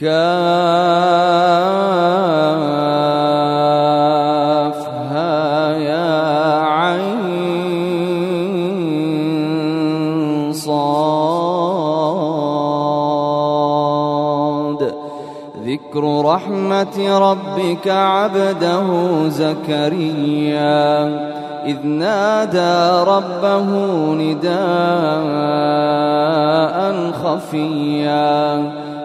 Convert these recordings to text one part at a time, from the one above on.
كافها يا عين صاد. ذكر رحمة ربك عبده زكريا. إذ نادى ربه نداء خفيا.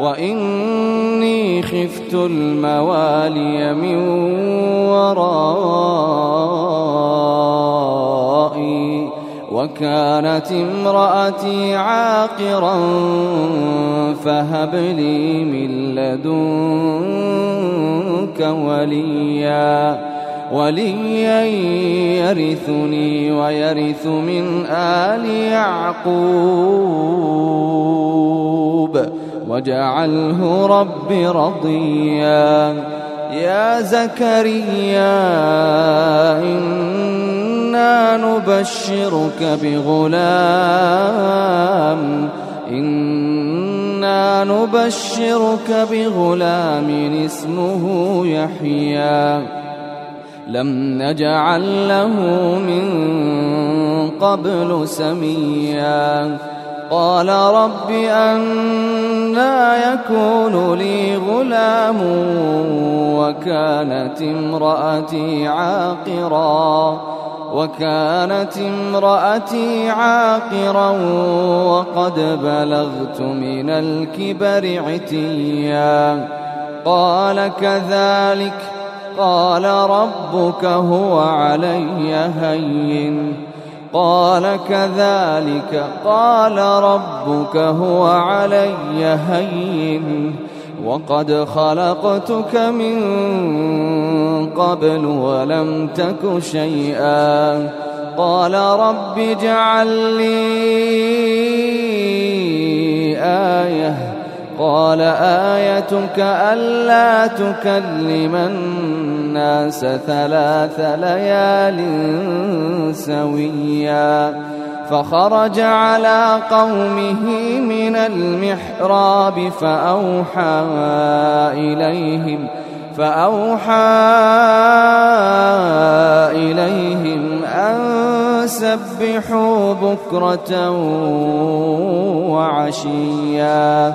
وإني خفت الموالي من ورائي وكانت امرأتي عاقرا فهب لي من لدنك وليا وليا يرثني ويرث من آل يعقوب واجعله رب رضيا. يا زكريا إنا نبشرك بغلام. إنا نبشرك بغلام اسمه يحيى. لم نجعل له من قبل سميا. قال رب أنا يكون لي غلام وكانت امرأتي عاقرا وكانت امرأتي عاقرا وقد بلغت من الكبر عتيا. قال كذلك قال ربك هو علي هين. قال كذلك قال ربك هو علي هين وقد خلقتك من قبل ولم تك شيئا قال رب اجعل لي آية قال آيتك ألا تكلم الناس ثلاث ليال سويا. فخرج على قومه من المحراب فأوحى إليهم فأوحى إليهم أن سبحوا بكرة وعشيا.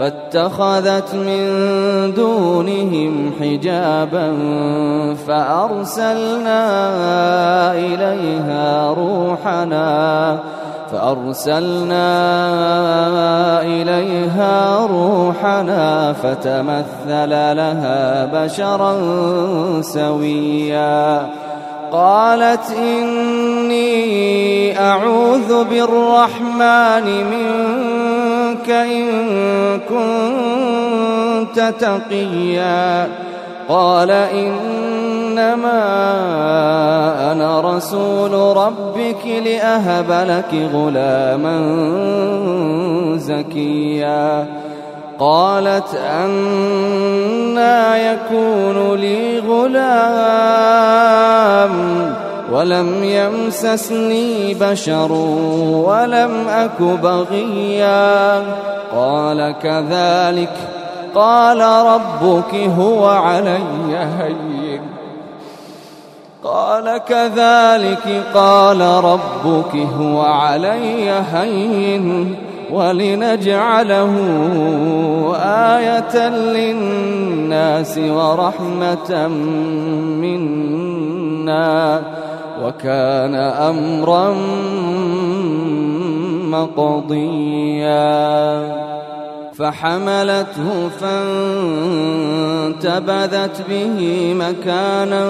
فاتخذت من دونهم حجابا فأرسلنا إليها روحنا فأرسلنا إليها روحنا فتمثل لها بشرا سويا قالت إني أعوذ بالرحمن منك إن كنت تقيا. قال إنما أنا رسول ربك لأهب لك غلاما زكيا. قالت أنا يكون لي غلام. ولم يمسسني بشر ولم أك بغيا. قال كذلك قال ربك هو علي هين. قال كذلك قال ربك هو علي هين. ولنجعله آية للناس ورحمة منا. وكان أمرا مقضيا. فحملته فانتبذت به مكانا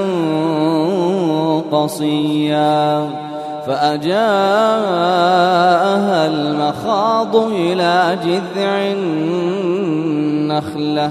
قصيا. فأجاءها المخاض إلى جذع النخلة.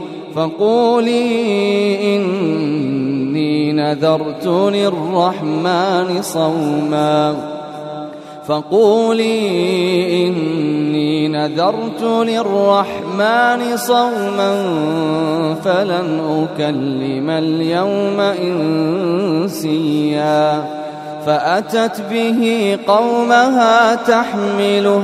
فقولي إني نذرت للرحمن صوما. فقولي إني نذرت للرحمن صوما فلن أكلم اليوم إنسيا. فأتت به قومها تحمله.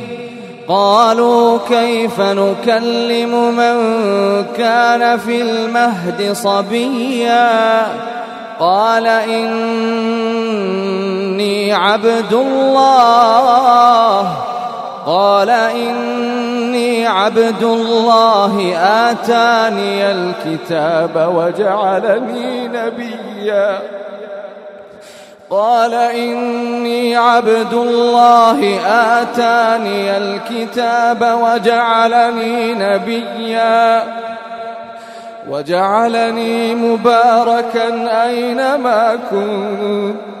قالوا كيف نكلم من كان في المهد صبيا قال إني عبد الله قال إني عبد الله آتاني الكتاب وجعلني نبيا قال إني عبد الله آتاني الكتاب وجعلني نبيا. وجعلني مباركا أينما كنت.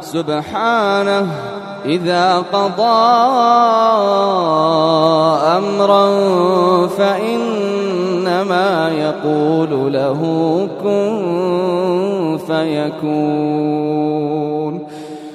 سبحانه إذا قضى أمرا فإنما يقول له كن فيكون